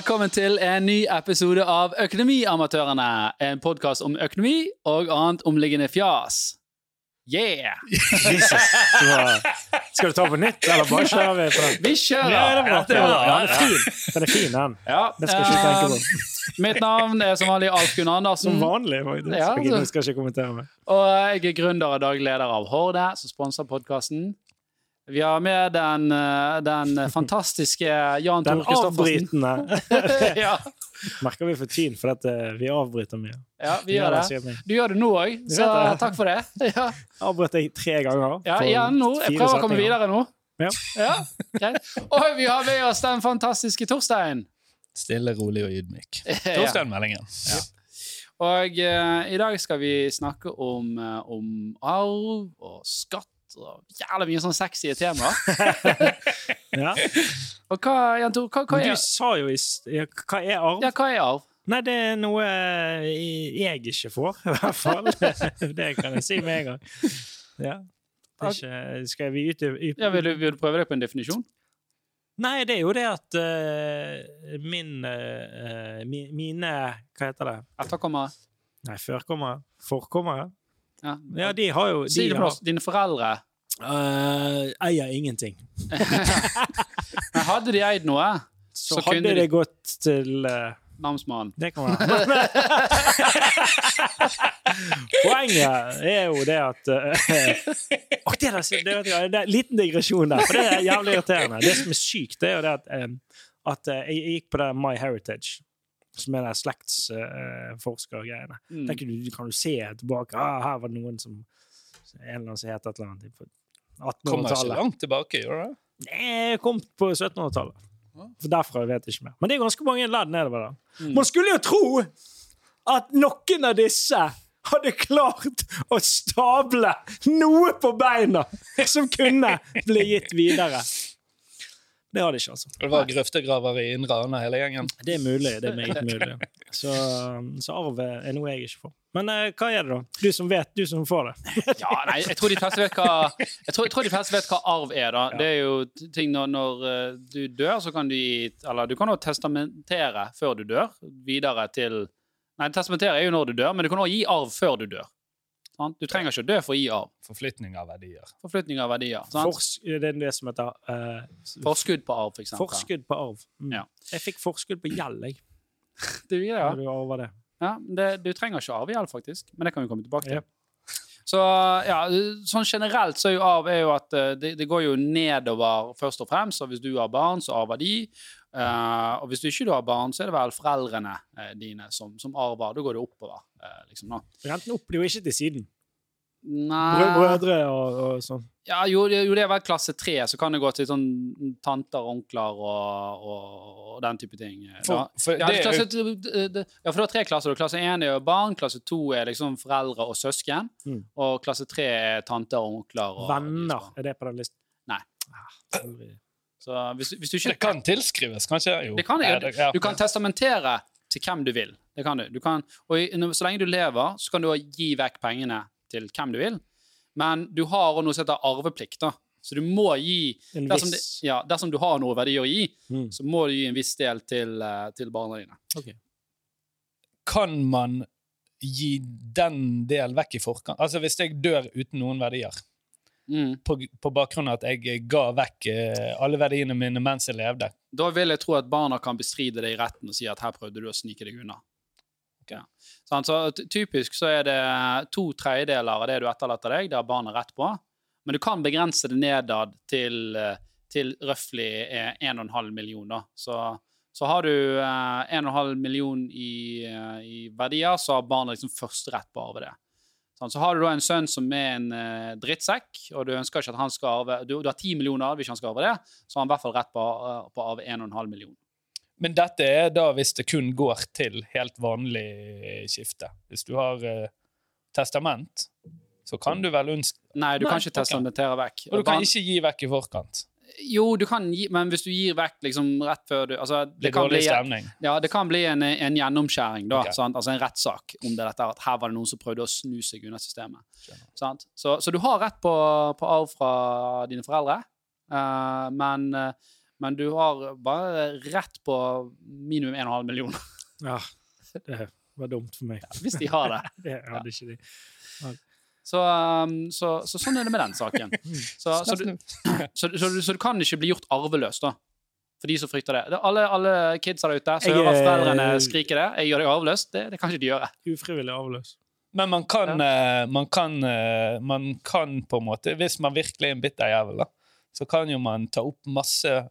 Velkommen til en ny episode av Økonomiamatørene. En podkast om økonomi og annet omliggende fjas. Yeah! Jesus, du har... Skal du ta på nytt, eller bare kjører vi på den? Vi kjører! Ja, det bra. det. Ja, den er fin. Den er fin, den. Ja, Det skal ikke tenke på. eh, Mitt navn er som vanlig Alf Gunn Som vanlig, faktisk. Ja, så- skal ikke kommentere meg. Og jeg er gründer og daglig leder av Horde, som sponser podkasten. Vi har med den, eh, den fantastiske Jan Den Christoffersen. Den avbrytende ja, merker vi for tiden, for at eh, vi avbryter mye. ja, vi gjør det. Du gjør det nå òg, så takk for det. Ja, Avbrøt jeg tre ganger. ja igjen nå. Jeg prøver å komme videre nå. Ja. Ja, Okay. Og vi har med oss den fantastiske Torstein. Stille, rolig og ydmyk. Torstein-meldingen. Og uh, i dag skal vi snakke om, om arv og skatt og jævla mye sånn sexy tema. Ja. Og hva, Jan Tor, hva, hva, er, du sa jo i Hva er arv? ja, hva er arv? Nei, det er noe eh, jeg ikke får, i hvert fall. Det kan jeg si med en gang. Ja. Ikke, skal vi ut i Ja, vil, du, vil du prøve deg på en definisjon? Nei, det er jo det at uh, min uh, mi, Mine Hva heter det? Etterkommere? Nei, førkommere? Forkommere? Ja. Ja, de har jo de Si det på har. Dine foreldre. Uh, eier ingenting. Men hadde de eid noe, Så, Så kunne hadde de- det gått til uh, namsmannen Det kan være. Poenget er jo det at uh, oh, det, er, det, vet jeg, det er en liten digresjon der, for det er jævlig irriterende. Det som er sykt, det er jo det at, um, at uh, jeg gikk på det My Heritage, som er de slektsforskergreiene. Mm. Du, du kan jo se tilbake. Ah, her var det noen som En eller annen som het et eller annet på 1800-tallet. Kommer ikke 1800-tallet. langt tilbake, gjør det? Nei, kom på 1700-tallet. For derfra vet jeg ikke mer. Men det er ganske mange ledd nedover der. Mm. Man skulle jo tro at noen av disse hadde klart å stable noe på beina som kunne bli gitt videre. Det har de ikke, altså. Det var grøftegraver i Indre Arna, hele gjengen. Det er mulig. Det er meget mulig. Så, så arv er noe jeg ikke får. Men eh, hva er det, da? Du som vet, du som får det. Ja, nei, jeg tror de fleste vet hva Jeg tror, jeg tror de fleste vet hva arv er. da Det er jo ting når, når eh, du dør, så kan du gi Eller du kan også testamentere før du dør, videre til Nei, testamentere er jo når du dør, men du kan også gi arv før du dør. Sant? Du trenger ikke å dø for å gi arv. Forflytning av verdier. Forflytning av verdier. Sant? Fors, det er det som heter uh, Forskudd på arv, for eksempel. forskudd på arv. Mm. Ja. Jeg fikk forskudd på gjeld, jeg. Du, ja. Når du arver det. Ja, det, du trenger ikke arvegjeld, faktisk, men det kan vi komme tilbake til. Ja. Så ja, sånn generelt så er jo arv er jo at eh, det, det går jo nedover først og fremst, og hvis du har barn, så arver de. Eh, og hvis du ikke har barn, så er det vel foreldrene uh, dine som, som arver. Da går det oppover, Uh, liksom. da. Renten opp blir jo ikke til siden. Nei brødre og, og sånn. ja, jo, jo, det er vel klasse tre, så kan det gå til sånn tanter, onkler og, og, og den type ting. For, for Ja, det klasse, det- det- ja, for du har tre klasser. Klasse én er jo barn, klasse to er liksom foreldre og søsken, Mm. og klasse tre er tanter og onkler. Og Venner, er det på den listen? Nei. Ah, sorry. Så hvis, hvis du ikke Det kan tilskrives, kanskje? Jo. Det kan, det- ja. Du kan testamentere til hvem du vil. Det kan du. du kan, og så lenge du lever, så kan du gi vekk pengene til hvem du vil. Men du har noe som heter arveplikt. da. Så du må gi dersom, det, ja, dersom du har noe verdi å gi, Mm. så må du gi en viss del til, eh, til barna dine. Kan man gi den del vekk i forkant? Altså Hvis jeg dør uten noen verdier, Mm. på, på bakgrunn av at jeg ga vekk eh, alle verdiene mine mens jeg levde Da vil jeg tro at barna kan bestride det i retten og si at her prøvde du å snike deg unna. Okay. Sant? Så ty- typisk så er det to tredjedeler av det du etterlater deg, det har barna rett på. Men du kan begrense det nedad til, eh, til røftlig 1,5 millioner. Så, så har du eh, 1,5 million i, eh, i verdier, så har barna liksom førsterett på å arve det. Sant? Så har du da en sønn som er en eh, drittsekk, og du ønsker ikke at han skal arve Du, du har ti millioner, hvis han skal arve det, så har han i hvert fall rett på, eh, på å arve 1,5 million. Men dette er da hvis det kun går til helt vanlig skifte. Hvis du har eh, testament, så kan du vel ønske Nei, du Nei, kan ikke testamentere vekk. Og du kan ikke gi vekk i forkant. Jo, du kan gi, men hvis du gir vekk liksom rett før du altså, Det det, kan bli, ja, det kan bli en, en gjennomskjæring, da. Okay. Sant? Altså en rettssak om det dette, at her var det noen som prøvde å snu seg unna systemet. Sant? Så, så du har rett på, på arv fra dine foreldre, uh, men, uh, men du har bare rett på minimum 1,5 million. Ja, det var dumt for meg. Hvis de har det. Det hadde ikke de. Så, um, så, så sånn er det med den saken. Så, så, du, så, så, du, kan ikke bli gjort arveløs, da. For de som frykter det. det alle, alle kidsa der ute som hører er- foreldrene skrike det. Jeg gjør deg arveløs. Det, det kan ikke de gjøre. Ufrivillig arveløs. Men man kan, eh, man kan eh, Man kan på en måte Hvis man virkelig er en bitter jævel, da, så kan jo man ta opp masse eh,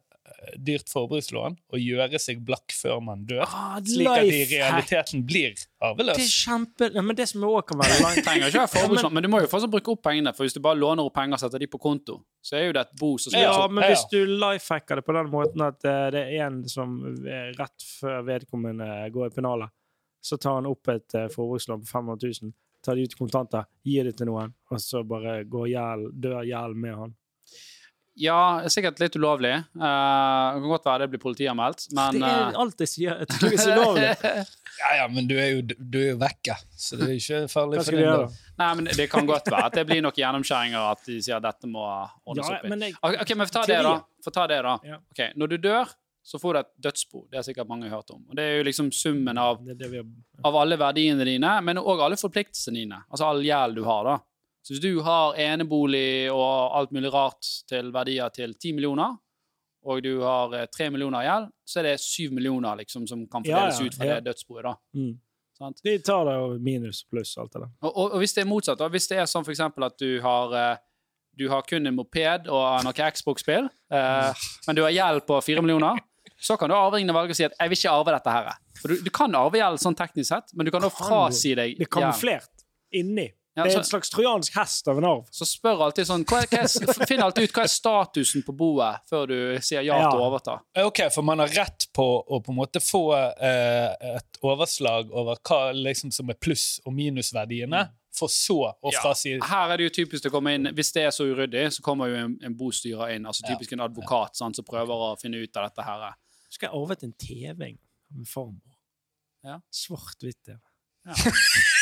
dyrt forbrukslån og gjøre seg blakk før man dør. Ah, Slik at i realiteten blir Det er kjempe... Ja, men det som også kan være langt trenger ikke forbrukslån, men du må jo fortsatt bruke opp pengene. For hvis du bare låner opp penger og setter de på konto, så er jo det et bo som skal Ja, opp. men hvis du lifehacker det på den måten at eh, det er en som er rett før vedkommende går i pennalet, så tar han opp et eh, forbrukslån på 500 000, tar de ut kontanter, gir det til noen, og så bare går gjeld, dør gjeld med han. Ja, sikkert litt ulovlig. Uh, det kan godt være det blir politianmeldt, men det er eh, alt jeg sier. Jeg tror det er så ulovlig. Ja, ja, men du er jo, du er jo vekke, så det er ikke farlig for deg. Nei, men Det kan godt være at det blir noen gjennomskjæringer, at de sier at dette må ordnes Ja, opp i. men jeg, Ok, men få ta det, da. Få ta det da. Ja. Ok, Når du dør, så får du et dødsbo. Det har sikkert mange hørt om. Og Det er jo liksom summen av, av alle verdiene dine, men òg alle forpliktelsene dine. Altså all gjeld du har. da. Så hvis du har enebolig og alt mulig rart til verdier til 10 millioner, og du har eh, 3 millioner i gjeld, så er det 7 millioner liksom, som kan fordeles ja, ut fra ja. det dødsboet. da. mm. Sant? De tar det jo minus pluss alt det der. Og, og, og hvis det er motsatt, da, hvis det er sånn eksempel at du har, eh, du har kun en moped og noe Xbox-spill, eh, men du har gjeld på fire millioner, så kan du arvingene velge å si at 'jeg vil ikke arve dette her'. For du, du kan arve gjeld sånn teknisk sett, men du kan da frasi deg Det er kamuflert inni. Ja, Det er så- en slags trojansk hest av en arv. Så spør alltid sånn hva er, hva er, Finn alltid ut hva er statusen på boet før du sier ja, Ja. til å overta. Ok, for man har rett på å på en måte få eh, et overslag over hva liksom som er pluss- og minusverdiene, for så å Ja. Her er det jo typisk å komme inn Hvis det er så uryddig, så kommer jo en, en bostyrer inn. altså Typisk en advokat sant, som prøver å finne ut av dette her. Skal jeg arvet en TV en gang med farmor? Ja. Svart-hvitt TV.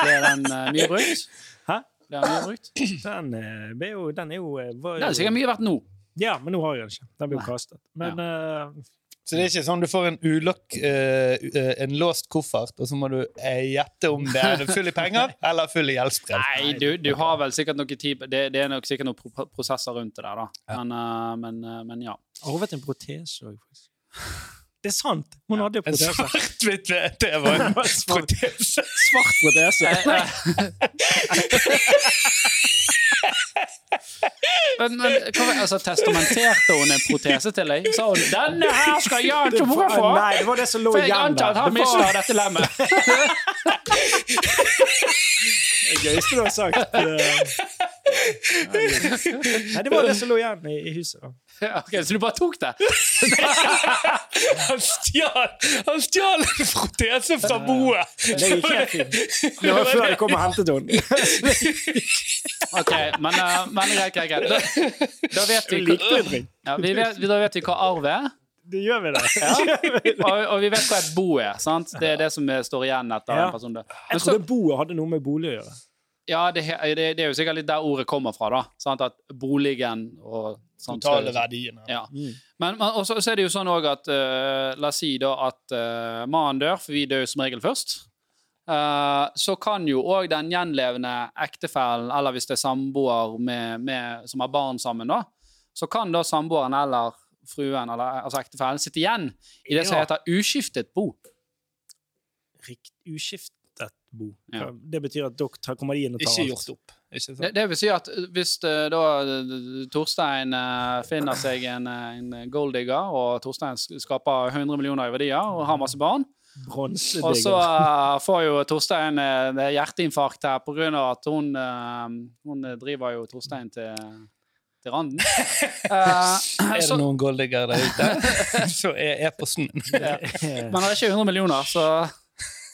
Ble den uh, mye brukt? Hæ? Ble den mye brukt? Den, uh, ble jo, den er jo, uh, var Den er sikkert mye verdt nå. Ja, men nå har jeg den ikke. Den blir jo kastet. Men eh, Så det er ikke sånn du får en ulokk uh, eh, en låst koffert, og så må du gjette om det er full i penger eller full i gjeldsbrev. Nei, du, du har vel sikkert noe tid det, det er nok sikkert noen pro prosesser rundt det der, da. Men, uh, men, uh, men ja. arvet en protese òg, faktisk. Det er sant! Hun hadde jo En protese. svart-hvitt det var en protese. Svart protese. Men, men hva, altså, testamenterte hun en protese til deg? Sa hun 'Denne her skal Jan Det Tore få'? Nei, det var det som lå For jeg igjen antar at han Det var dette lemmet. det gøyeste du har sagt. eh. Nei, det var det som lå igjen i, i huset. da. Ja, ok, så du bare tok det? Han stjal Han stjal en protese fra boet! Det gikk helt fint. Det var før de kom og hentet henne. Ok, men, eh, men greit, greit, greit. Da, da vet vi, Vi ja, vi vet, da vet vi hva arv er, Det gjør vi det. og, og vi vet hva et bo er. sant? Det er det som står igjen etter Ja. en person. Men Jeg trodde boet hadde noe med bolig å gjøre. Ja, det, det, det er jo sikkert litt der ordet kommer fra, da. Sant? At boligen og sånt, Totale så- verdiene. Ja. Mm. Men, men også, så er det jo sånn òg at uh, La oss si da at uh, mannen dør, for vi dør som regel først. Uh, så kan jo òg den gjenlevende ektefellen, eller hvis det er samboer med, med, som har barn sammen, da, så kan da samboeren eller fruen, eller altså ektefellen, sitte igjen i det som heter uskiftet bo. Rikt, uskiftet bo. Ja. Det betyr at dere kommer inn og tar Ikke alt. gjort opp. Ikke? Det, det vil si at hvis eh, da Torstein eh, finner seg en, eh, en golddigger, og Torstein skaper 100 millioner i verdier og har masse barn, og så eh, får jo Torstein uh, hjerteinfarkt her på av at hun, uh, hun driver jo Torstein til, til randen. Uh, Er det så, noen golddiggere der ute, så er e-posten min. men det er ikke 100 millioner, så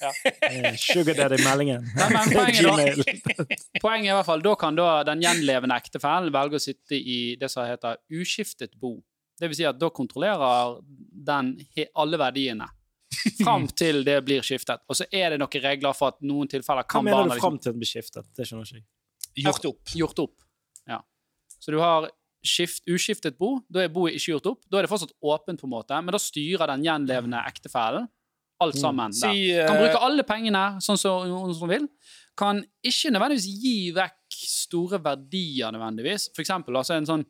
Eh, Sugar Daddy-meldingen. Nei, poenget. Poenget er i hvert fall, Da kan da den gjenlevende ektefellen velge å sitte i det som heter uskiftet bo. Det vil si at da kontrollerer den alle verdiene fram til det blir skiftet. Og så er det noen regler for at noen tilfeller Hva mener barna du liksom fram til det blir skiftet? Det skjønner ikke. Gjort opp. gjort opp. Ja. Så du har skift, uskiftet bo, da er boet ikke gjort opp. Da er det fortsatt åpent, på en måte, men da styrer den gjenlevende ektefellen alt sammen. Mm. Si, Kan eh, bruke alle pengene sånn som hun vil. Kan ikke nødvendigvis gi vekk store verdier, nødvendigvis. For eksempel altså en sånn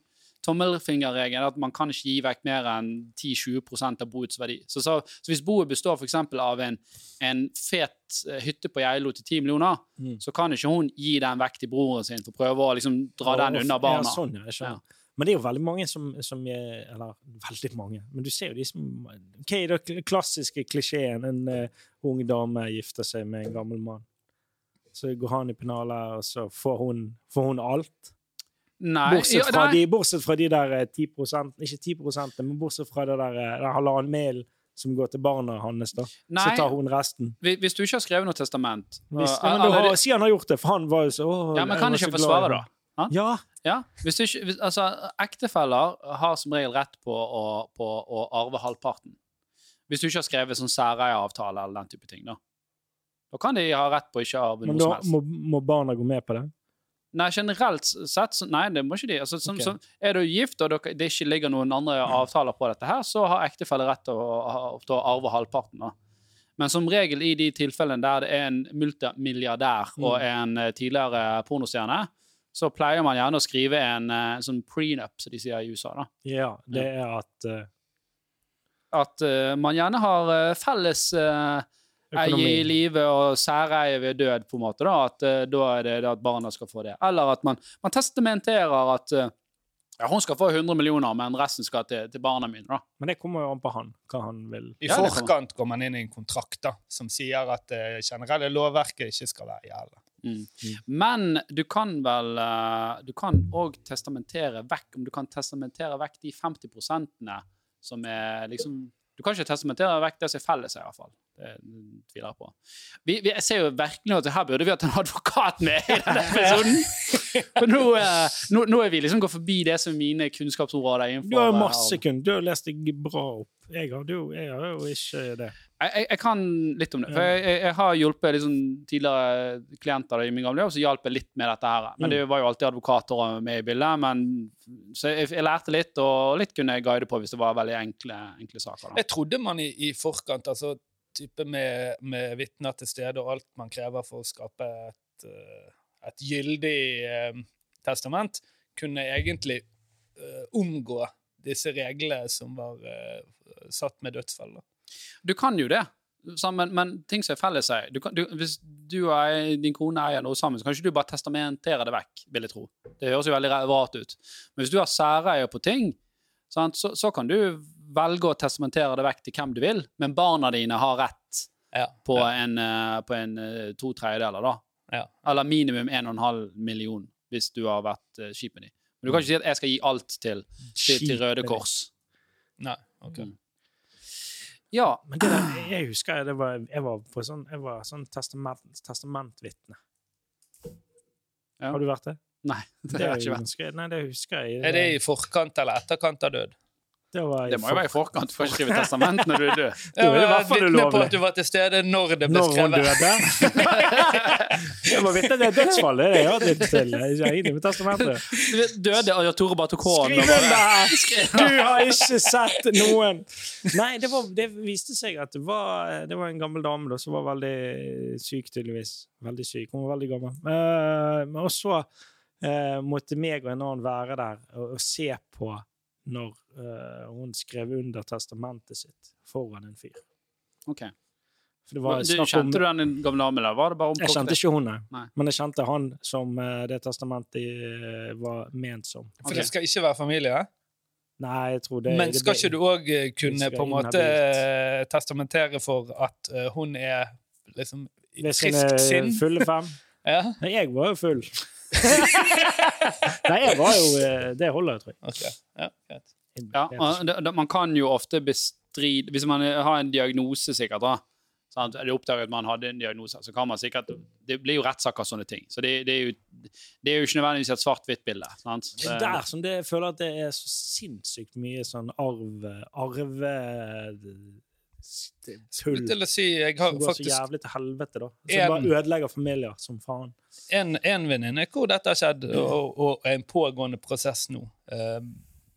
tommelfingerregel er at man kan ikke gi vekk mer enn 10-20% av boets verdi. Så, så, så hvis boet består for eksempel av en, en fet eh, hytte på Geilo til 10 millioner, Mm. så kan ikke hun gi den vekk til broren sin for å prøve å liksom dra den unna barna. Ja, sånn, ja, jeg skjønner. Men det er jo veldig mange som, som er, Eller veldig mange, men du ser jo de som Hva er den klassiske klisjeen? En uh, ung dame gifter seg med en gammel mann. Så går han i pennalet, og så får hun, får hun alt. Nei, Bortsett ja, fra, nei. de, bortsett fra de der ti 10 Ikke 10 men bortsett fra det der, eh, den halvannen mel som går til barna hans, da. Nei. Så tar hun resten. Hvis du ikke har skrevet noe testament Hvis, ja, men da har, si han har gjort det, for han var jo så å, Ja, men kan ikke forsvare, da? Ja. Ja, hvis du hvis, altså, Ektefeller har som regel rett på å, på å arve halvparten. Hvis du ikke har skrevet sånn særeieavtale eller den type ting. Da Da kan de ha rett på å ikke arve Men noe som da Men må, må barna gå med på det? Nei, generelt sett Nei, det må ikke de. Altså, som, okay. som, er du gift og det ikke ligger noen andre avtaler på dette, her, så har ektefelle rett til å, til å arve halvparten. da. Men som regel i de tilfellene der det er en multimilliardær Mm. og en eh, tidligere pornostjerne, så pleier man gjerne å skrive en uh, sånn prenup, som de sier i USA. da. Ja, det er at uh, At uh, man gjerne har felles eie i livet og særeie ved død, på en måte. da, At da er det det at barna skal få det. Eller at man, man testamenterer at ja, hun skal få 100 millioner, men resten skal til, til barna mine. da. Men det kommer jo an på han, hva han vil. I Ja, forkant går man inn i en kontrakt da, som sier at det generelle lovverket ikke skal være gjeldende. Mm. Men du kan vel eh, Du kan òg testamentere vekk Om du kan testamentere vekk de 50% som er liksom Du kan ikke testamentere vekk det som er felles, i hvert fall. Det tviler jeg på. Vi, vi, jeg ser jo virkelig at her burde vi hatt en advokat med i denne episoden. For nå, eh, nå, nå er vi liksom gått forbi det som er mine kunnskapsområder. Du har jo eh, masse kun. Du har lest deg bra opp. Jeg har, jo, jeg har jo ikke det. Jeg, jeg, jeg kan litt om det. For jeg, jeg, jeg har hjulpet liksom, tidligere klienter i min gamle jobb, så hjalp jeg litt med dette her. Men det var jo alltid advokater med i bildet. Men, så jeg, jeg lærte litt, og litt kunne jeg guide på hvis det var veldig enkle, enkle saker. Da. Jeg trodde man i, i forkant, altså type med, med vitner til stede og alt man krever for å skape et, eh, et gyldig eh, testament, kunne egentlig eh, omgå disse reglene som var eh, satt med dødsfall. Da. Du kan jo det. Men, men ting som er felles her du kan, du, Hvis du og din kone eier noe sammen, så kan ikke du bare testamentere det vekk, vil jeg tro. Det høres jo veldig rart ut. Men hvis du har særeie på ting, sant, så, så kan du velge å testamentere det vekk til hvem du vil, men barna dine har rett Ja, på ja, en, eh, på en eh, to tredjedeler, da. ja. Eller minimum 1,5 million hvis du har vært uh, kjip med. Men du kan ikke si at jeg skal gi alt til, til, til Røde Kors. Nei, ok. Mm. Ja, Men det der, jeg husker jeg, det var, jeg var på sånn, jeg var sånn testament, testamentvitne. Ja. Har du vært det? nei, det Det, har jeg ikke vært. nei, det husker jeg. Er det i forkant eller etterkant av død? Det, var Det må jo være i forkant. Får ikke skrive testament når du er død. Det er i hvert fall vitne på ulovlig. at du var til stede når det ble Når hun skrevet. døde. jeg må vite det dødsfallet. Det er jeg litt til. Jeg er enig med testamentet. Døde, og Tore bare tok hånden Skriv under! Du har ikke sett noen! Nei, det, var, det viste seg at det var, det var en gammel dame da, som var veldig syk, tydeligvis. Veldig syk. Hun var veldig gammel. Eh, men og så eh, måtte meg og en annen være der og, og se på når uh, hun skrev under testamentet sitt foran en fyr. Ok. For det var Du, snakk om kjente du den gamle damen, eller var det bare om Jeg kjente ikke hun, nei. Nei. Men jeg kjente han som uh, det testamentet eh, var ment som. For det skal ikke være familie? Nei, jeg tror det Men det skal ble- ikke du òg kunne på en måte testamentere for at uh, hun er liksom i friskt sinn? fulle fem? Ja, jeg var jo full. Nei, jeg var jo eh, Det holder, tror jeg. Okay. Ja, greit. Ja, og man kan jo ofte bestride Hvis man har en diagnose, sikkert, da, sant? eller oppdager at man hadde en diagnose, så kan man sikkert Det blir jo rettssaker og sånne ting. Så det, det, er, jo, det er jo ikke nødvendigvis et svart-hvitt-bilde. sant? Det er der som det, jeg føler at det er så sinnssykt mye sånn arv Arve tull til å si Jeg har som går så jævlig til helvete, da. Som En- bare ødelegger familier som faen. en, en venninne hvor dette har skjedd, og, og en pågående prosess nå. Uh,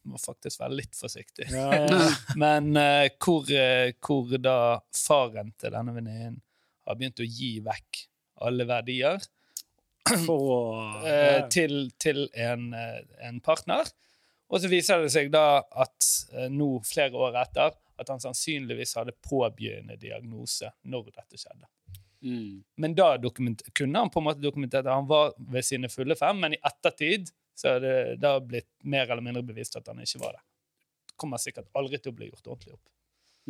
må faktisk være litt forsiktig. Ja, ja. Men uh, hvor, uh, hvor da faren til denne venninnen har begynt å gi vekk alle verdier For ja. til, til en, en partner. Og så viser det seg da at nå, flere år etter, at han sannsynligvis hadde påbegynnende diagnose når dette skjedde. Mm. Men da kunne han på en måte dokumentert at han var ved sine fulle fem, men i ettertid så er det da blitt mer eller mindre bevist at han ikke var det. Kommer sikkert aldri til å bli gjort ordentlig opp.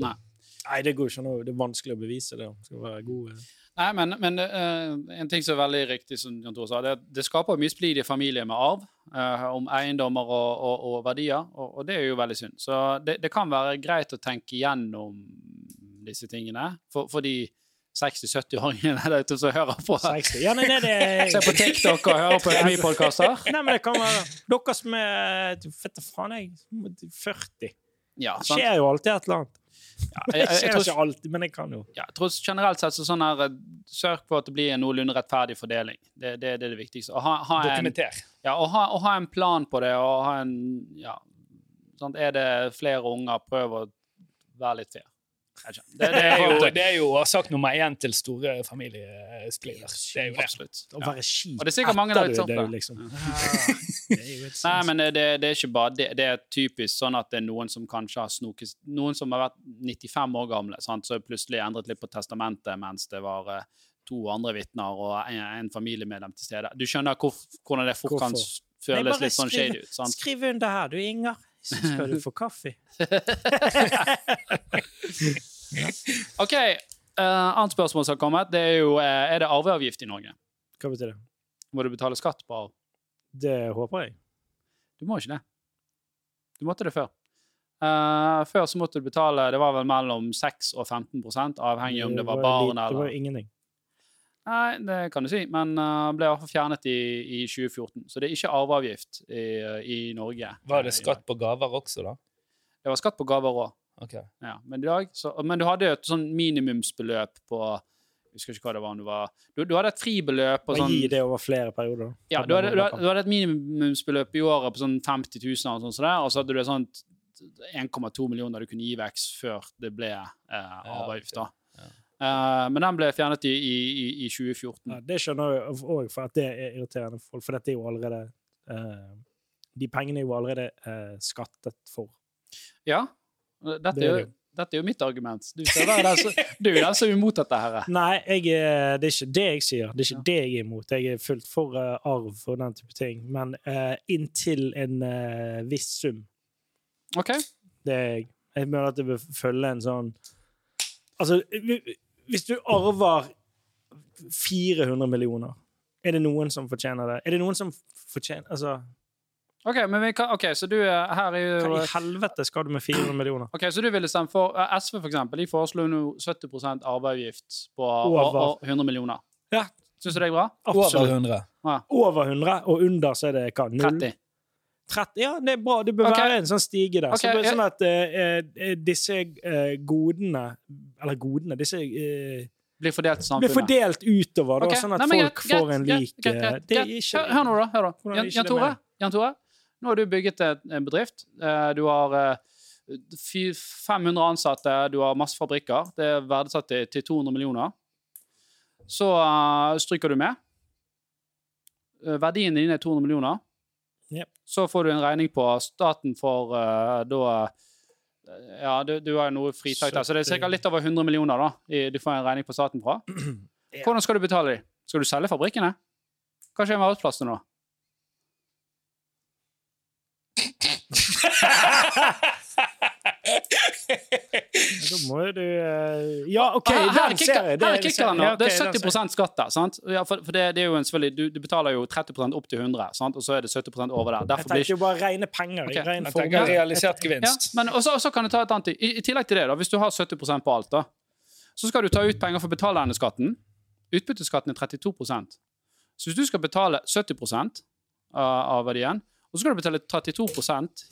Nei. Nei, det går ikke noe. Det er vanskelig å bevise det. Skal være god. Nei, men, men uh, en ting som er veldig riktig, som Jan Tore sa, det, det skaper mye splid i familier med arv uh, om eiendommer og, og, og verdier, og, og det er jo veldig synd. Så det, det kan være greit å tenke gjennom disse tingene for, for de 60-70-åringene der ute som hører på. 60. Ja, nei, nei, det Ser på TikTok og hører på økonomipodkaster. Nei, men det kan være Dere som er Vet da faen, jeg. 40. Ja, Det skjer jo alltid et eller annet. Ja, jeg, jeg, jeg, jeg, tror, ikke alltid, men jeg kan jo. ja, jeg tror generelt sett så sånn her eh, Sørg for at det blir en noenlunde rettferdig fordeling. Det, det, det er det viktigste. Ha, ha en, Dokumenter. Ja, og ha, og ha en plan på det, og ha en Ja, sant? Er det flere unger, prøv å være litt fair. Det, det er jo, det er jo årsak nummer én til store familiesplitter. Det er jo. Absolutt. Å være kjip Og det er sikkert mange der ute er liksom. Er Nei, men det, det, er ikke bare det. Det er typisk sånn at det er noen som kanskje har snoket Noen som har vært 95 år gamle, sant? så plutselig endret litt på testamentet mens det var eh, to andre vitner og en, en familiemedlem til stede. Du skjønner hvor, hvordan det fort kan føles litt sånn skriv- shady ut. sant? Skriv under her, du, Inger. Så skal du få kaffe. OK. Uh, annet spørsmål som har kommet, det er jo eh, Er det arveavgift i Norge? Hva betyr det? Må du betale skatt på arv? Det håper jeg. Du må ikke det. Du måtte det før. Uh, før så måtte du betale det var vel mellom 6 og 15% avhengig om det var barn eller Det var jo ingenting. Nei, det kan du si, men uh, ble i hvert fall fjernet i, i 2014. Så det er ikke arveavgift i, i Norge. Var det Eh, skatt på gaver også, da? Det var skatt på gaver òg. Ok. Ja. Men, men du hadde jo et sånn minimumsbeløp på Jeg husker ikke hva det var. du, var du, du hadde et fribeløp Og sånn gi det over flere perioder. Ja, du hadde, du, hadde, du hadde et minimumsbeløp i året på sånn 50 000, og sånn, og så hadde du et sånt 1,2 millioner du kunne gi vekst før det ble eh, arveavgift. Ja. Eh, men den ble fjernet i, i, i, i 2014. Ja, det skjønner jeg òg, for at det er irriterende for folk. For dette er jo allerede uh, De pengene er jo allerede uh, skattet for. Ja. Dette Det er, er jo, dette er jo mitt argument. Du være den som, du er den som er imot dette her. Nei, jeg, er- det er ikke det jeg sier. Det er ikke det jeg er imot. Jeg er fullt for arv og den type ting. Men inntil en viss sum. OK? Det er jeg. Jeg mener at det bør følge en sånn Altså, hvis du arver 400 millioner, er det noen som fortjener det? Er det noen som fortjener Altså, Ok, men vi kan, okay, så du er her er jo hva i helvete skal du med 400 millioner? Ok, Så du ville stemt for eh, SV, for eksempel. De foreslo nå 70% arveavgift på Over. og 100 millioner. Ja. Syns du det er bra? Over Absolutt. 100. Over 100, og under så er det hva? 0? 30. 30? Ja, det er bra. Det bør okay. være en sånn stige der. Okay. så, det sånn at uh, disse uh, godene Eller godene Disse uh, Blir fordelt blir fordelt utover, da, Ok, sånn at nei, folk get, får en lik greit, Det er ikke Hør, hør nå, da. Hør da. Jan, Jan, Tore. Jan Tore, nå har du bygget en bedrift. Du har eh, 500 ansatte, du har masse fabrikker. Det er verdsatt til, til 200 millioner. Så stryker du med. Verdien din er 200 millioner. Jep. Så får du en regning på staten for uh, da eh, Ja, du, du har jo noe fritak der, så det er ca. litt over 100 millioner da, i, du får en regning på staten fra. Yeah. Hvordan skal du betale dem? Skal du selge fabrikkene? Hva skjer med arbeidsplassene da? Da må jo du eh, Ja, OK, her, her er den ser jeg. her er kickeren ja, Det er ser jeg. 70 skatt der. sant? Ja, for, for det, det er jo en selvfølgelig, du, du betaler jo 30% opp til 100, sant? og så er det 70 over der. Derfor jeg tenker jo bare rene penger. Okay. Ren Jeg tenker realisert ja, gevinst. men og så, kan du ta et annet I, I tillegg til det, da, hvis du har 70% på alt, da, så skal du ta ut penger for å betale denne skatten. Utbytteskatten er 32% Så hvis du skal betale 70 av, av verdien, og så skal du betale 32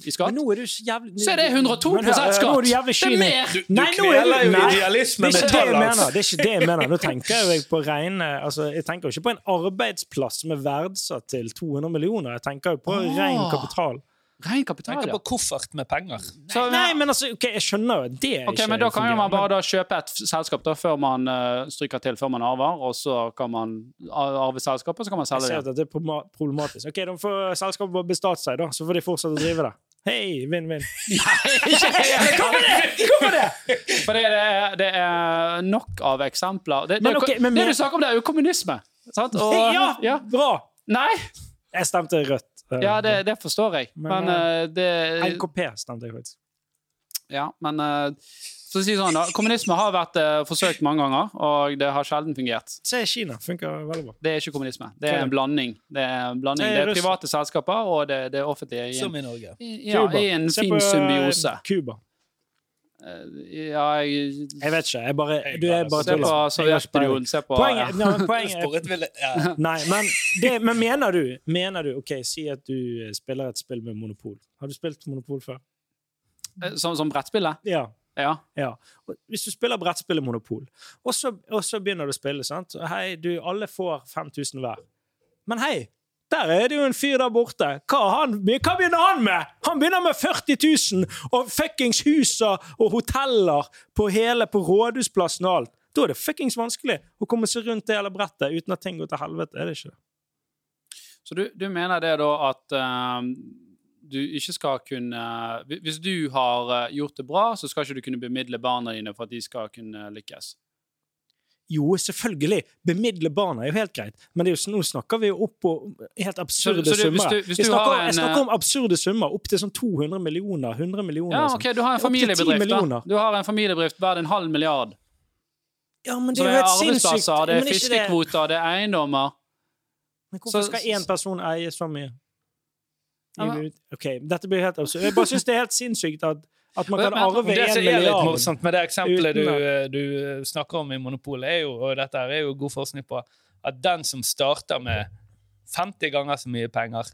i skatt. Men nå er du så jævlig Så er det 102 Men skatt! Nå er du jævlig Det er kynisk. mer! Du, du Nei, kveler jo idealismen idealisme med tallene. det er ikke det jeg mener. Nå tenker jeg på rene altså, Jeg tenker jo ikke på en arbeidsplass som er verdsatt til 200 millioner. Jeg tenker jo på oh. ren kapital. Ren kapital, Tenker ja. på koffert med penger. Så- Nei, men altså, ok, jeg skjønner jo det. er Ok, ikke men Da kan jo man bare da kjøpe et f- selskap da, før man eh, stryker til, før man arver, og så kan man ar- arve selskapet, og så kan man Jeg ser det. at det. det er problematisk. Ok, Da får selskapet bare bestått seg, da, så får de fortsette å drive det. Hei, vinn-vinn. Hvorfor det? Hvorfor det? For det er, det er nok av eksempler. Det, det, Men ok, men- det du snakker om, det er jo kommunisme. Sant? Og, Ja, ja. bra! Nei! Jeg stemte rødt. Ja, det, det forstår jeg. Men, Men, eh, det NKP stemte jeg faktisk. Ja, men eh, for å si sånn da, Kommunisme har vært eh, forsøkt mange ganger, og det har sjelden fungert. Se Kina. Funker veldig bra. Det er ikke kommunisme. Det er en blanding. Det er, blanding. Det er private selskaper, og det, det offentlige i en, Som i Norge. i- ja, Cuba. i en fin eh, symbiose. Cuba. Eh, Ja, jeg Jeg vet ikke. Jeg bare, du er bare Se på Sovjetunionen, se på Poenget, ja. men poenget ja. Nei, men, det, men mener du Mener du Ok, si at du spiller et spill med monopol. Har du spilt monopol før? Eh, Som, som brettspillet? Ja. Ja. ja. Hvis du spiller brettspillet Monopol, og så, og så begynner du å spille, sant Hei, du, alle får 5000 hver. Men hei, der er det jo en fyr der borte. Hva, han, hva begynner han med?! Han begynner med 40 000 og fuckings hus og hoteller på hele på Rådhusplassen og alt. Da er det fuckings vanskelig å komme seg rundt det hele brettet uten at ting går til helvete. Er det ikke? Så du, du mener det da at uh, du ikke skal kunne Hvis du har eh, gjort det bra, så skal ikke du kunne bemidle barna dine for at de skal kunne lykkes? Jo, selvfølgelig. Bemidle barna er jo helt greit, men det er jo, nå snakker vi jo opp på helt absurde Så- så hvis summer. du- hvis Vi du snakker, en, jeg eh, snakker om absurde summer, opp til sånn 200 millioner, 100 millioner. Ja, sånn. ok, Du har en Opp til 10 familiebedrift. da. Du har en familiebedrift verdt en halv milliard. Ja, men det er jo er helt sinnssykt. arbeidsplasser, det Men er fiskekvoter, det er eiendommer. Men hvorfor Så- skal én person eie så mye? Ja, Ok, Dette blir helt absurd. Jeg bare syns det er helt sinnssykt at, at man kan arve én milliard. morsomt med det eksempelet du, du snakker om i Monopol, er jo, og dette er jo god forskning på, at den som starter med 50 ganger så mye penger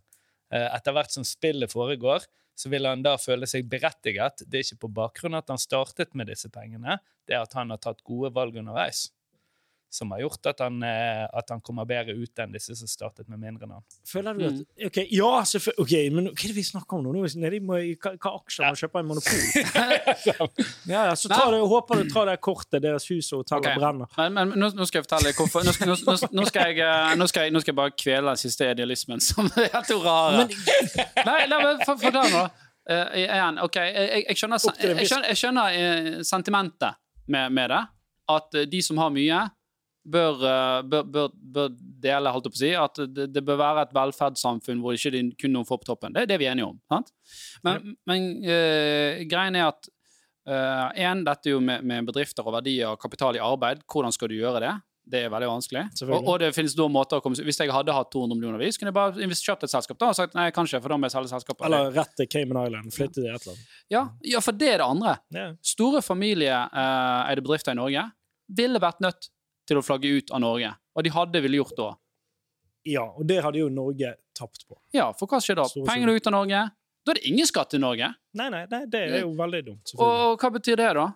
eh, etter hvert som spillet foregår, så vil han da føle seg berettiget. Det er ikke på bakgrunn av at han startet med disse pengene, det er at han har tatt gode valg underveis. Som har gjort at han, eh, at han kommer bedre ut enn disse som startet med mindre navn. Føler du at Mm. Ok, ja, selvfølgelig. Ok, men hva er det vi snakker om nå? Nå nede i hva, hva aksjer man kjøper i Monopol. Ja, ja, så tar du, håper du tar det kortet deres hus og hoteller okay. brenner. Men, men nå, nå skal jeg fortelle deg hvorfor. Nå nå, nå, nå, skal jeg, eh, nå, skal jeg, nå skal jeg bare kvele den siste idealismen som er helt rar. Nei, la meg for- forklare nå. Uh, igjen, ok, jeg, jeg, jeg skjønner, jeg skjønner, jeg skjønner eh, sentimentet med, med det. At de som har mye, bør, eh, bør, bør, bør dele, holdt jeg på å si. At det, det bør være et velferdssamfunn hvor ikke de kun noen får på toppen. Det er det vi er enige om. sant? Men, men uh, greien er at en, dette er jo med, med bedrifter og verdier og kapital i arbeid. Hvordan skal du gjøre det? Det er veldig vanskelig. Og, og det finnes da måter å komme Hvis jeg hadde hatt 200 millioner vis, kunne jeg bare kjøpt et selskap da og sagt nei, kanskje, for da må jeg selge selskapet. Eller rett til Cayman Island. Flytte til et annet. Ja, ja, for det er det andre. Ja. Store familieeide bedrifter i Norge ville vært nødt til å flagge ut av Norge. Og de hadde ville gjort da. ja, og det hadde jo Norge tapt på. Ja, for hva skjer da? Pengene ut av Norge. Da er det ingen skatt i Norge. Nei, nei, nei det er jo veldig dumt. Og, og hva betyr det, da?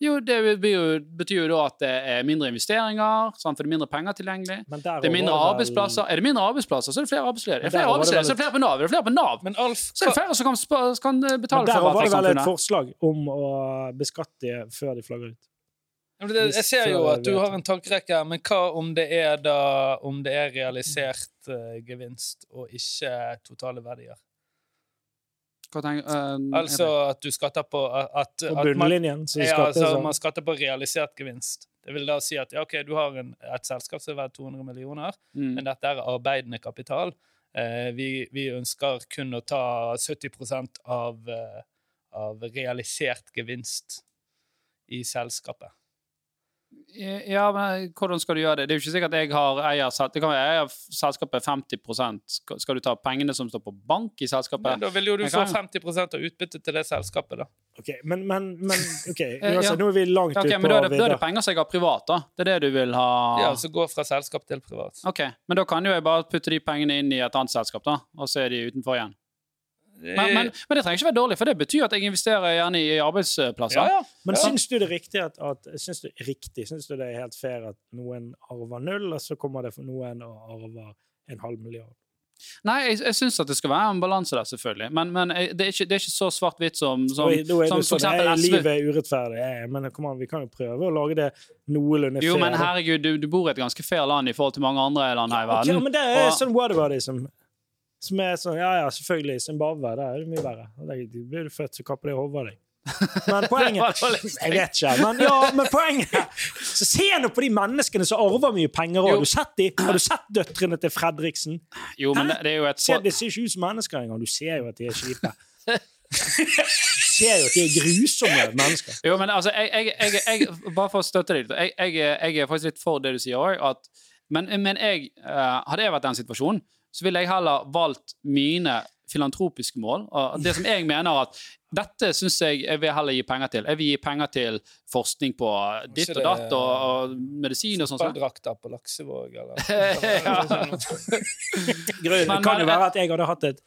Jo, det betyr jo, da at det er mindre investeringer, sant? for det er mindre penger tilgjengelig. Det er mindre arbeidsplasser. Er det mindre arbeidsplasser, så er det flere arbeidsledige. Er det flere arbeidsledige, så er det flere på Nav. Er det flere på Nav, Men Alf, så er det flere som kan, kan betale for betale der var det vel et forslag om å beskatte før de flagger ut. Jeg ser jo at du har en tankerekke her, men hva om det er da om det er realisert uh, gevinst og ikke totale verdier? Hva tenker, uh, Altså at du skatter på at, at at man, bunnlinjen, så ja, altså, sånn. man skatter på realisert gevinst. Det vil da si at ja, ok, du har en, et selskap som er verdt 200 millioner, Mm. men dette er arbeidende kapital. Uh, vi, vi ønsker kun å ta 70% av, av realisert gevinst i selskapet. Ja, men hvordan skal du gjøre det? Det er jo ikke sikkert at jeg har eier, det kan være eier selskapet 50 Skal du ta pengene som står på bank i selskapet? Men da vil jo du få kan- 50 av utbyttet til det selskapet, da. Ok, men, men, men ok, ja. uansett, nå er vi langt okay, ut på da er, det, da er det penger som jeg har privat, da. Det er det du vil ha? Ja, som gå fra selskap til privat. Ok, Men da kan jo jeg bare putte de pengene inn i et annet selskap, da, og så er de utenfor igjen. Men, men, men det trenger ikke være dårlig, for det betyr at jeg investerer gjerne i arbeidsplasser. ja, ja. Men Ja. syns du det er riktig at, at syns du, riktig, syns du det er helt fair at noen arver null, og så kommer det for noen og arver en halv milliard? Nei, jeg, jeg syns at det skal være en balanse der, selvfølgelig. Men, men jeg, det, er ikke, det er ikke så svart-hvitt som, som, er- da er som det for sånn, eksempel SV. Livet er urettferdig. Men kom an, vi kan jo prøve å lage det noenlunde Jo, men herregud, du, du bor i et ganske fair land i forhold til mange andre land her i verden. men det er Og- sånn whataboutism. Som er sånn, ja, ja, selvfølgelig, Zimbabwe, det er jo mye verre. Der blir du født, så kapper de hodet av deg. Men poenget Jeg vet ikke, men, ja, men poenget Så se nå på de menneskene som arver mye penger Har du sett de? Har du sett døtrene til Fredriksen? Jo, men det, det er jo et Se, de ser ikke ut som mennesker engang. Du ser jo at de er kjipe. Ser jo at de er grusomme mennesker. Jo, men altså, jeg, jeg, jeg, Bare for å støtte deg litt. Jeg er faktisk litt for det du sier òg. Men, men jeg, eh, hadde jeg vært i den situasjonen, så ville jeg heller valgt mine filantropiske mål. Og det som jeg mener at dette syns jeg jeg vil heller gi penger til. Jeg vil gi penger til forskning på ditt og datt og, og medisin og sånn. sånn. På Laksevåg, eller Men- kan jo være at jeg hadde hatt et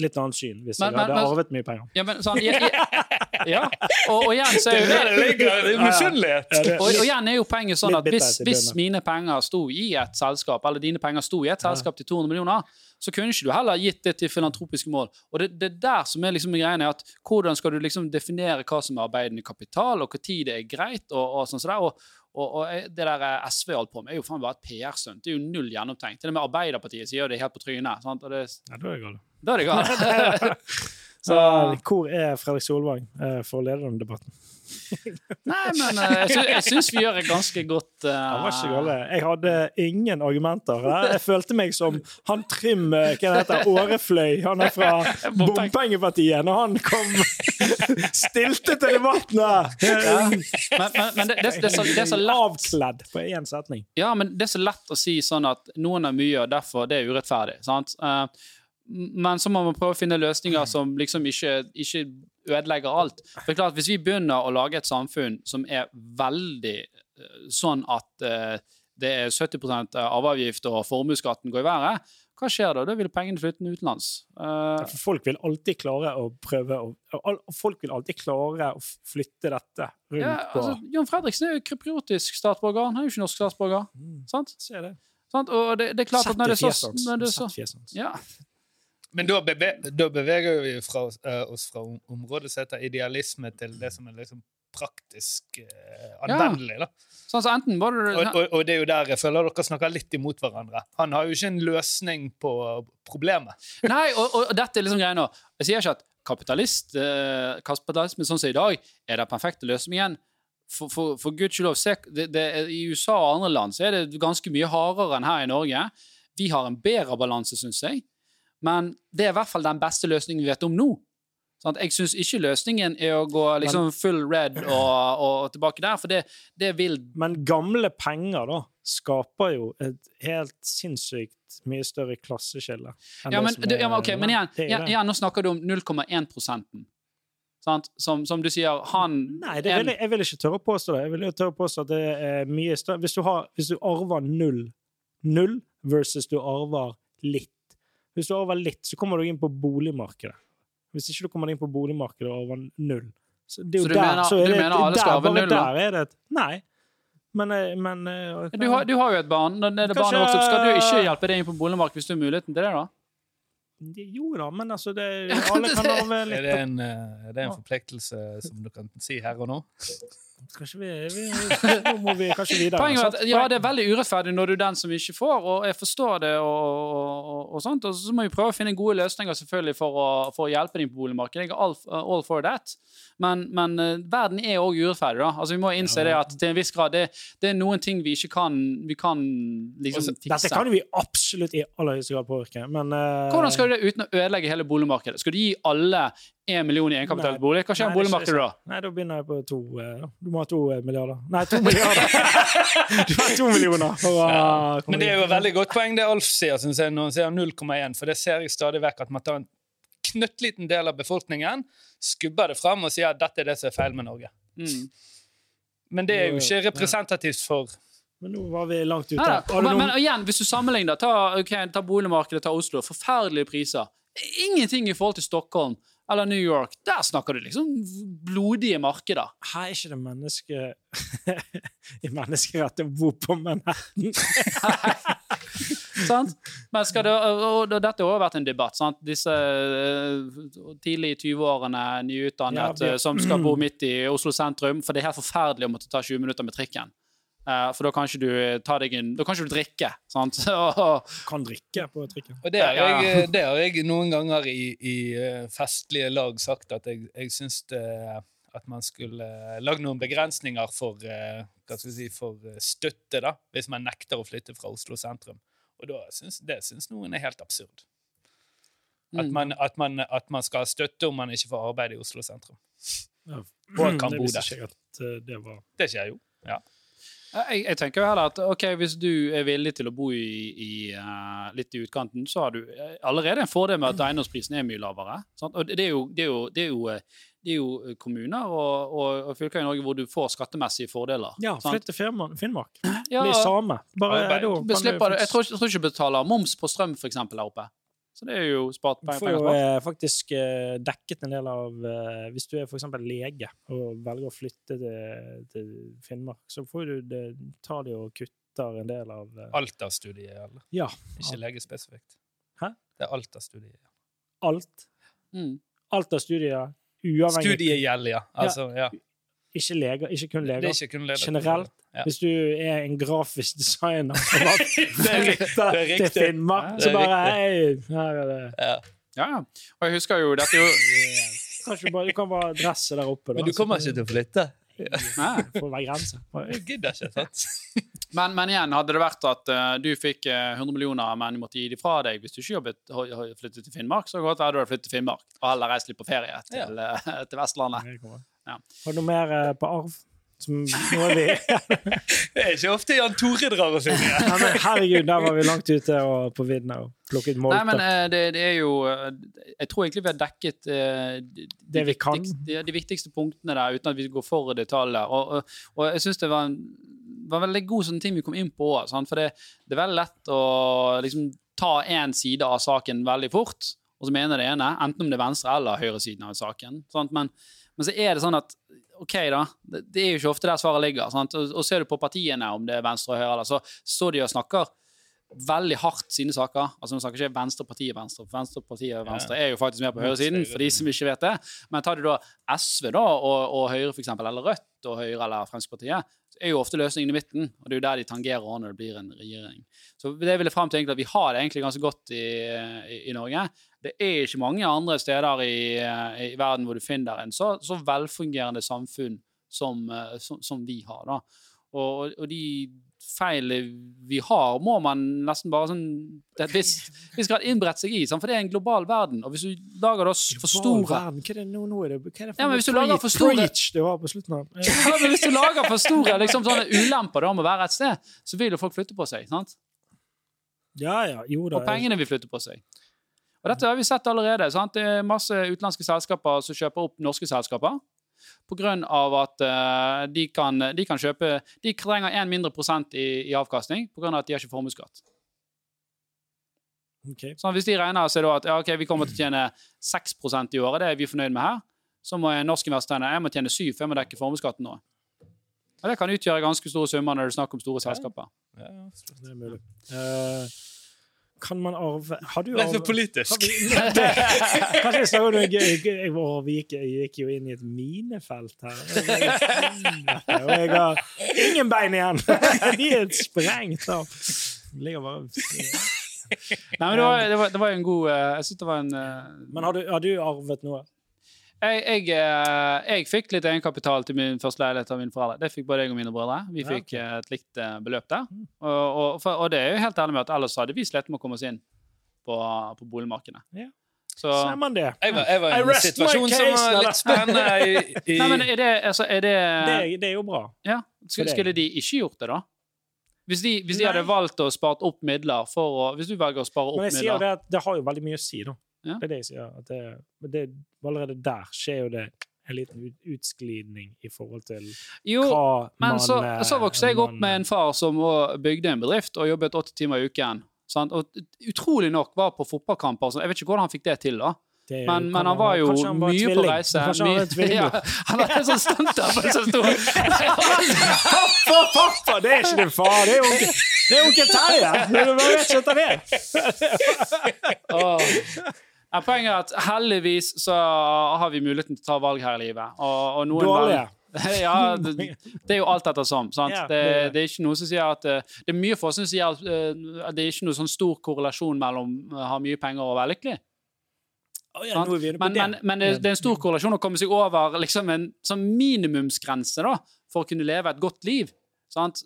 litt annet syn hvis Men- jeg hadde men- arvet mye penger. Ja, men sånn jeg, ja, ja. Og, og igjen så er jo det ligger! Det misunnelig! Ja, det- Og, og igjen er jo poenget sånn at hvis, hvis mine penger sto i et selskap, eller dine penger sto i et selskap til 200 millioner, så kunne ikke du heller gitt det til filantropiske mål. Og det, det er der som er liksom greiene er at hvordan skal du liksom definere hva som er arbeidende kapital, og når det er greit, og, og sånn sånn. det. Og, og, og det der eh, SV holdt på med, er jo faen bare et PR-stunt. Det er jo null gjennomtenkt. Til og med Arbeiderpartiet sier jo det helt på trynet. Sant? Og det, Ja, da er det galt. da er det galt. Så hvor er Fredrik Solvang eh, for å lede den debatten? Nei, men eh, jeg, sy syns vi gjør et ganske godt uh. Jeg hadde ingen argumenter. Jeg følte meg som han Trym hva heter, Årefløy. Han er fra Bompengepartiet. Når han kom stilte til debatten her! Men, det, er så, det er så lett Avkledd på én setning. Ja, men det er så lett å si sånn at noen er mye, og derfor det er urettferdig. sant? Eh, men så må man prøve å finne løsninger som liksom ikke, ikke ødelegger alt. For klart, Hvis vi begynner å lage et samfunn som er veldig eh, sånn at uh, det er 70% arveavgift og formuesskatten går i været, hva skjer da? Da vil pengene flytte utenlands. Eh, For folk vil alltid klare å prøve å Folk vil alltid klare å flytte dette rundt ja, altså, John Fredriksen er jo krypriotisk statsborger. Han er jo ikke norsk statsborger. Mm. sant? Ser det. sant? Og det, det er klart at når det er så, når det er så ja. Men da, beve da beveger vi fra, eh, oss fra området som heter idealisme, til det som er liksom praktisk uh, anvendelig. da. Sånn så det Og, og, og det er jo der jeg føler dere snakker litt imot hverandre. Han har jo ikke en løsning på problemet. Nei, og, og dette er liksom greia nå. Jeg sier ikke at kapitalist, uh, kapitalisme sånn som i dag er den perfekte løsningen. For, for, for guds skyld, se, det, det, I USA og andre land så er det ganske mye hardere enn her i Norge. Vi har en bedre balanse, syns jeg. Men det er i hvert fall den beste løsningen vi vet om nå. Sånn, Jeg syns ikke løsningen er å gå liksom full red og, og tilbake der, for det, det vil Men gamle penger, da, skaper jo et helt sinnssykt mye større klasseskille. Ja, men, er- ja, okay, ok, men igjen, igjen, igjen, nå snakker du om 0,1 prosenten. Sant? Som, som du sier, han Nei, det vil jeg, jeg vil ikke tørre å påstå det. Jeg vil jo tørre å påstå at det er mye større Hvis du, har, hvis du arver null, null versus du arver litt Hvis du over litt, så kommer du inn på boligmarkedet. Hvis ikke du kommer inn på boligmarkedet over null så, det er jo Så du der, mener- så er du det, mener alle skal over null, da? Der er det et Nei. Men, eh, men eh, du har, du har jo et barn. Når det Kanskje- barnet vokser opp, skal du ikke hjelpe det inn på boligmarkedet hvis du har muligheten til det? da? Jo da, men altså det, Alle kan over litt. Er det en, eh, er det en forpliktelse som du kan si her og nå? Kanskje vi, vi, Nå må vi kanskje videre. Poenget er at ja, det er veldig urettferdig når du er den som ikke får, og jeg forstår det, og, og, og sånt. Og så må vi prøve å finne gode løsninger selvfølgelig for å, for å hjelpe dem på boligmarkedet. Jeg er all, all for that. Men, men eh, verden er òg urettferdig. da. Altså Vi må innse det at til en viss grad det, det er noen ting vi ikke kan Vi kan liksom Også, fikse. Dette kan vi absolutt i aller høyeste grad påvirke, men uh... Hvordan skal du det uten å ødelegge hele boligmarkedet? Skal du gi alle én million i egenkapitalisbolig? Hva skjer med det boligmarkedet da? Nei, da begynner jeg på to eh. Du må ha to eh, milliarder. Nei, to milliarder! du har ha to millioner for å ja. Men det er jo et veldig godt poeng det Alf sier, synes jeg, når han sier 0,1, for det ser jeg stadig vekk at man tar en knøttliten del av befolkningen, skubber det fram og sier at dette er det som er feil med Norge. Mm. Men det er jo ikke representativt for Men nå var vi langt ute. Men, men igjen, hvis du sammenligner, ta, okay, ta boligmarkedet, ta Oslo. Forferdelige priser. Ingenting i forhold til Stockholm eller New York. Der snakker du liksom blodige markeder. Her er ikke det menneske i menneskerett å bo på Manhattan. sant? Men skal det, og, dette har også vært en debatt. sant? Disse eh, tidlig i 20-årene, nyutdannet, Ja, vi- eh, som skal bo midt i Oslo sentrum. For det er helt forferdelig å måtte ta 20 minutter med trikken. Eh, for da kan ikke du ta deg en, da kan ikke du drikke. sant? Og, Kan drikke på trikken. Og det har, Ja, ja. jeg, det har jeg noen ganger i, i eh, festlige lag sagt at jeg, jeg syns at man skulle lagd noen begrensninger for, eh, hva skal vi si, for eh, støtte, da, hvis man nekter å flytte fra Oslo sentrum. Og da synes, det syns noen er helt absurd. At Mm. man, at, man, at man skal ha støtte om man ikke får arbeid i Oslo sentrum. Ja. Og kan det bo visste der. ikke jeg at eh, det var Det skjer jo. Jeg, jeg tenker jo heller at ok, hvis du er villig til å bo i, i uh, litt i utkanten, så har du eh, allerede en fordel med at eiendomsprisen er mye lavere. Sant? Og det er jo, det er jo, det er jo, eh, det er jo kommuner og, og, og fylker i Norge hvor du får skattemessige fordeler. Ja, flytt til Finnmark. Finnmark. Ja, same. Bare bare, da slipper, jeg, tror, ikke- jeg tror ikke du betaler moms på strøm for eksempel, der oppe. Så det er jo spart Du får jo spart. eh, faktisk eh, dekket en del av eh, Hvis du er eksempel lege og velger å flytte til, til Finnmark, så får du det, tar de og kutter en del av Alt Alta-studiet eller? Ja. ikke legespesifikt. Hæ? Det er Alta-studiet. Alt. Mm. Alt av studier. Uavhengig. Studiet gjelder, ja. Altså, ja. Ikke leger, ikke kun leger. er ikke kun leder. Generelt. Ja. Hvis du er en grafisk designer som har flytta til. Finnmark, Ja, så bare Hei, her er det Ja. Ja. Og jeg husker jo dette jo Kanskje bare, Du kan bare dresse der oppe. Da, Men du kommer ikke til å flytte. Nei. For å være grense. Jeg gidder ikke, sant? Men, men igjen, hadde det vært at uh, du fikk uh, 100 millioner, men du måtte gi dem fra deg hvis du ikke jobbet, flyttet til Finnmark, så godt være du hadde flyttet til Finnmark og heller reist litt på ferie til, ja. til Vestlandet. Ja. Har du noe mer eh, på arv? Som nå er vi Det er ikke ofte Jan Tore drar oss inn det. Herregud, der var vi langt ute og på vidden og plukket Nei, men eh, det, det er jo eh, Jeg tror egentlig vi har dekket de, de, Det vi kan. De, de viktigste punktene der, uten at vi går for detaljer. Og, og, og jeg syns det var en var veldig god sånn ting vi kom inn på òg. For det, det er veldig lett å liksom ta én side av saken veldig fort, og så mener det ene, enten om det er venstre- eller høyresiden av saken. Sant? Men, men så er det sånn at OK, da. Det, det er jo ikke ofte der svaret ligger. Sant? Og, og ser du på partiene, om det er venstre og høyre, eller, så står de og snakker veldig hardt sine saker. Altså Nå snakker ikke Venstrepartiet Venstre, for Venstrepartiet Venstre er jo faktisk mer på høyresiden, for de som ikke vet det. Men tar du da SV da, og, og Høyre, for eksempel, eller Rødt og Høyre eller Fremskrittspartiet, så er jo ofte løsningen i midten, og det er jo der de tangerer når det blir en regjering. Så det vil jeg frem til egentlig at vi har det egentlig ganske godt i, i, i Norge. Det er ikke mange andre steder i, i verden hvor du finner en så, så velfungerende samfunn som, eh, som, som vi har. da. Og, og de feilene vi har, må man nesten bare sånn til et visst viss grad seg i. For det er en global verden. Og hvis du lager da for store Verden, hva er det nå, nå er det, hva er det for Ja, men hvis du lager for store- preach det var på slutten av ja, men Hvis du lager for store liksom, sånne ulemper da, med å være et sted, så vil jo folk flytte på seg. sant? Ja, ja, jo da. Og pengene vil flytte på seg. Og dette har vi sett allerede. sant? Det er masse utenlandske selskaper som kjøper opp norske selskaper. Av at uh, de, kan, de kan kjøpe De trenger én mindre prosent i, i avkastning av at de har ikke formuesskatt. Okay. Så hvis de regner seg da at ja, okay, vi kommer til å tjene 6 i året, det er vi fornøyd med her, så må en norsk investor jeg må tjene 7 for jeg må dekke formuesskatten nå. Og det kan utgjøre ganske store summer når det er snakk om store selskaper. Ja, ja, Det er mulig. Eh, kan man arve Har du Ble for arve politisk. Kanskje jeg sa noe gøy. gøy- vi gikk, jeg gikk jo inn i et minefelt her. Og jeg har ingen bein igjen! De er sprengt av. Ligger bare Nei, men det var, det var, det var en god eh, Jeg syns det var en eh, Men har du, har du arvet noe? Jeg, jeg, eh, jeg fikk litt egenkapital til min første leilighet av mine foreldre. Det fikk både jeg og mine brødre. Vi fikk. Mm. eh, et likt eh, beløp der. Og, og, for, og det er jo helt ærlig med at ellers hadde vi slitt med å komme oss inn på, på boligmarkedet. Ja. Så Ser man det? Jeg var, jeg var I en rest my situasjon som var litt spennende i, i Nei, men er det, altså, er det, Det, det er jo bra. ja, skulle, skulle de ikke gjort det, da? Hvis de, hvis de hadde valgt å spart opp midler for å Hvis du velger å spare opp midler Men jeg sier jo det at det har jo veldig mye å si, da. Ja. Det er det jeg sier. At det, det, allerede der skjer jo det en liten ut, utsklidning i forhold til Jo, hva Men man så, eh, så vokste jeg opp med en far som bygde en bedrift og jobbet åtte timer i uken. Sant? Og utrolig nok var på fotballkamper. sånn. Jeg vet ikke hvordan han fikk det til, da. Det Men, men han var jo han var mye på reise. Kanskje han var en tvilling, ja, han hadde en sånn stunter som sto Pappa, pappa! Det er ikke din far, det er onkel, det er onkel Terje! Du bare vet ikke hva det er. Ja, Poenget er at heldigvis så har vi muligheten til å ta valg her i livet. Og, og noen Dårlige. ja, det, det er jo alt ettersom. Sant? Ja, det, det er ikke noe som sier at eh, Det er mye forskning som sier at eh, det er ikke noe sånn stor korrelasjon mellom å ha mye penger og være lykkelig. Oh, ja, Men, men, men det, det er en stor korrelasjon å komme seg over liksom en sånn minimumsgrense da, for å kunne leve et godt liv. Sant?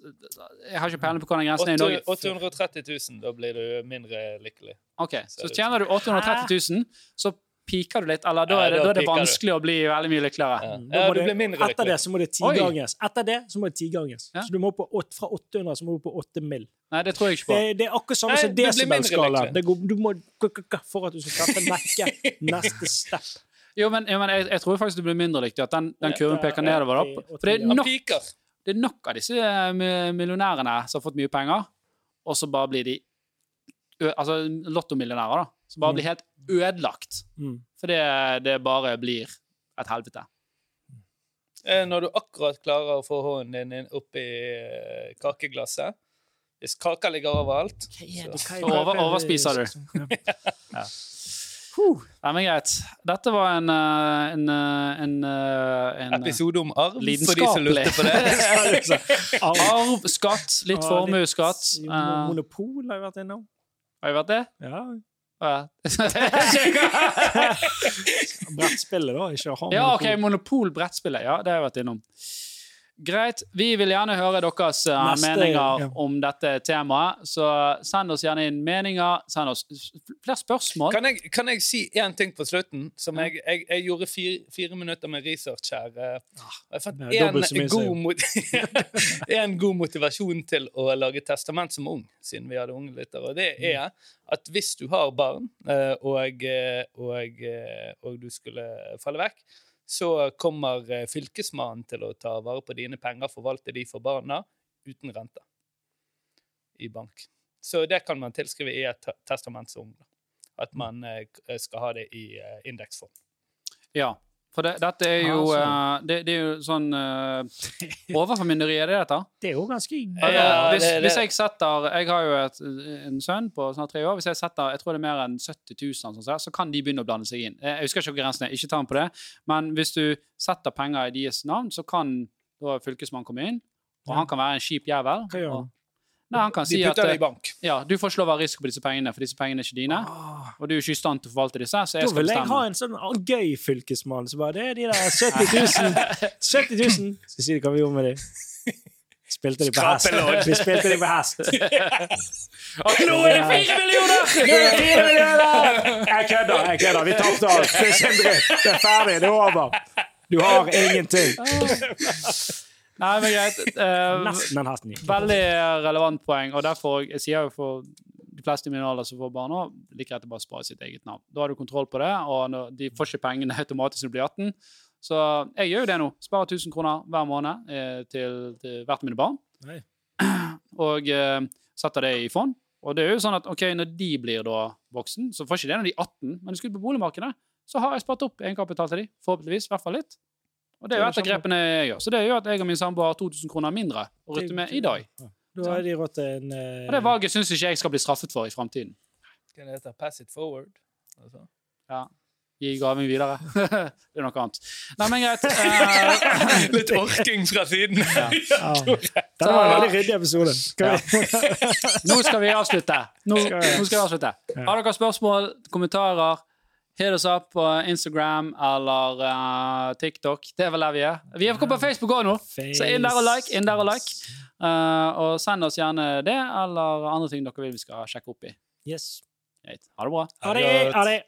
Jeg har ikke peiling på hvordan grensen er i Norge. 830 000, da blir du mindre lykkelig. Ok, Så tjener du 830 000, så piker du litt, eller da er det, da er det vanskelig å bli veldig mye lykkeligere. Ja, Da ja du blir mindre Etter det så må det tiganges. Etter det så må det tiganges. Ja. Så du må på 8, fra 800 så må du på 8 mill. Nei, det tror jeg ikke på. Det, det er akkurat samme som desibelskala. lykkelig. Det går- Du må For at du skal treffe nekke neste step. Jo, men, jo, men jeg, jeg tror faktisk du blir mindre lykkelig. At den, den kurven peker nedover. da. For det er, nok, piker. Det er nok av disse eh, millionærene som har fått mye penger, og så bare blir de Altså lottomillionærer, da. Som bare Mm. blir helt ødelagt. Mm. Fordi det bare blir et helvete. Eh, Når du akkurat klarer å få hånden din inn opp i eh, kakeglasset Hvis kaka ligger overalt så- Over- overspiser du. Ja. Nei, men greit. Dette var en, eh, en, eh, en, eh, en Episode om arv, for de som lurte på det. Arv, skatt, litt Ja, formuesskatt. Monopol har jeg vært innom. har vi vært det? Ja. Ja. Brettspillet, da. Ikke ha ja, OK. Monopol-brettspillet. Ja, det har jeg vært innom. Greit. Vi vil gjerne høre deres uh, Neste, meninger ja. om dette temaet, så send oss gjerne inn meninger. Send oss flere spørsmål. Kan jeg, kan jeg si én ting på slutten? Som Ja. jeg, jeg, jeg gjorde fire, fire minutter med research her. eh, Jeg fant en god, mot god motivasjon til å lage testament som ung, siden vi hadde unge lyttere. Og det Mm. er at hvis du har barn, uh, og, og, og du skulle falle vekk, så kommer eh, fylkesmannen til å ta vare på dine penger, forvalte de for barna, uten rente i bank. Så det kan man tilskrive i et te- testament som At man eh, skal ha det i eh, indeksform. Ja. For det, dette er jo Ah, uh, det, det er jo sånn uh, Overformynderi, er det dette? Det er jo ganske Ja, hvis, det- det- hvis jeg setter Jeg har jo et, en sønn på snart tre år. Hvis jeg setter jeg tror det er mer enn 70 000, sånn, så, så kan de begynne å blande seg inn. Jeg husker ikke hva grensen er, ikke ta den på det. Men hvis du setter penger i deres navn, så kan da fylkesmannen komme inn. Og Ja. han kan være en kjip jævel. Hva gjør han? Nei, han kan De si at det i eh, bank. ja, du får slå risiko på disse pengene, for disse pengene er ikke dine. Ah, Og du er ikke i stand til å forvalte disse, så jeg Da vil jeg ha en sånn ah, gøy fylkesmann som bare Det er de der 70 000. 70 000. Skal si det hva vi gjorde med dem. Spilte de på hest. Vi spilte de på hest. Og nå er det fire millioner! Nå er det fire millioner! Jeg kødder, jeg kødder. Vi tapte alt. Det er. Det er ferdig. Det er over. Du har ingenting. Nei, men greit. Eh, Nesten hesten gikk. veldig relevant poeng, og derfor jeg sier jo for de fleste i min alder som får barn nå, like greit å bare spare sitt eget navn. Da har du kontroll på det, og når, de får ikke pengene automatisk når de blir 18. Så jeg gjør jo det nå. Sparer 1000 kroner hver måned eh, til, til hvert av mine barn. Nei. Og eh, setter det i fond. Og det er jo sånn at ok, når de blir da voksen, så får ikke det når de er 18, men de skal ut på boligmarkedet, så har jeg spart opp egenkapital til de, forhåpentligvis, i hvert fall litt. Og det er jo et av grepene jeg gjør. Så det gjør at jeg og min samboer har 2000 kroner mindre å rutte med i dag. Da har de råd til en eh, Og det valget syns ikke jeg skal bli straffet for i framtiden. Hva det heter Pass it forward. Altså. Ja. Gi gaven videre. det er noe annet. Nei, men greit. Uh... Litt orking fra siden. ja. Dette var en veldig ryddig episode. Skal vi? nå skal vi avslutte. Nå, Skal vi? nå skal vi avslutte. Har dere spørsmål, kommentarer, hit oss opp på Instagram eller uh, TikTok. Det er vel der vi er. Vi er på Facebook òg nå, så inn der og like. inn der Og like. Uh, og send oss gjerne det, eller andre ting dere vil vi skal sjekke opp i. Yes. Ha det bra. Ha det.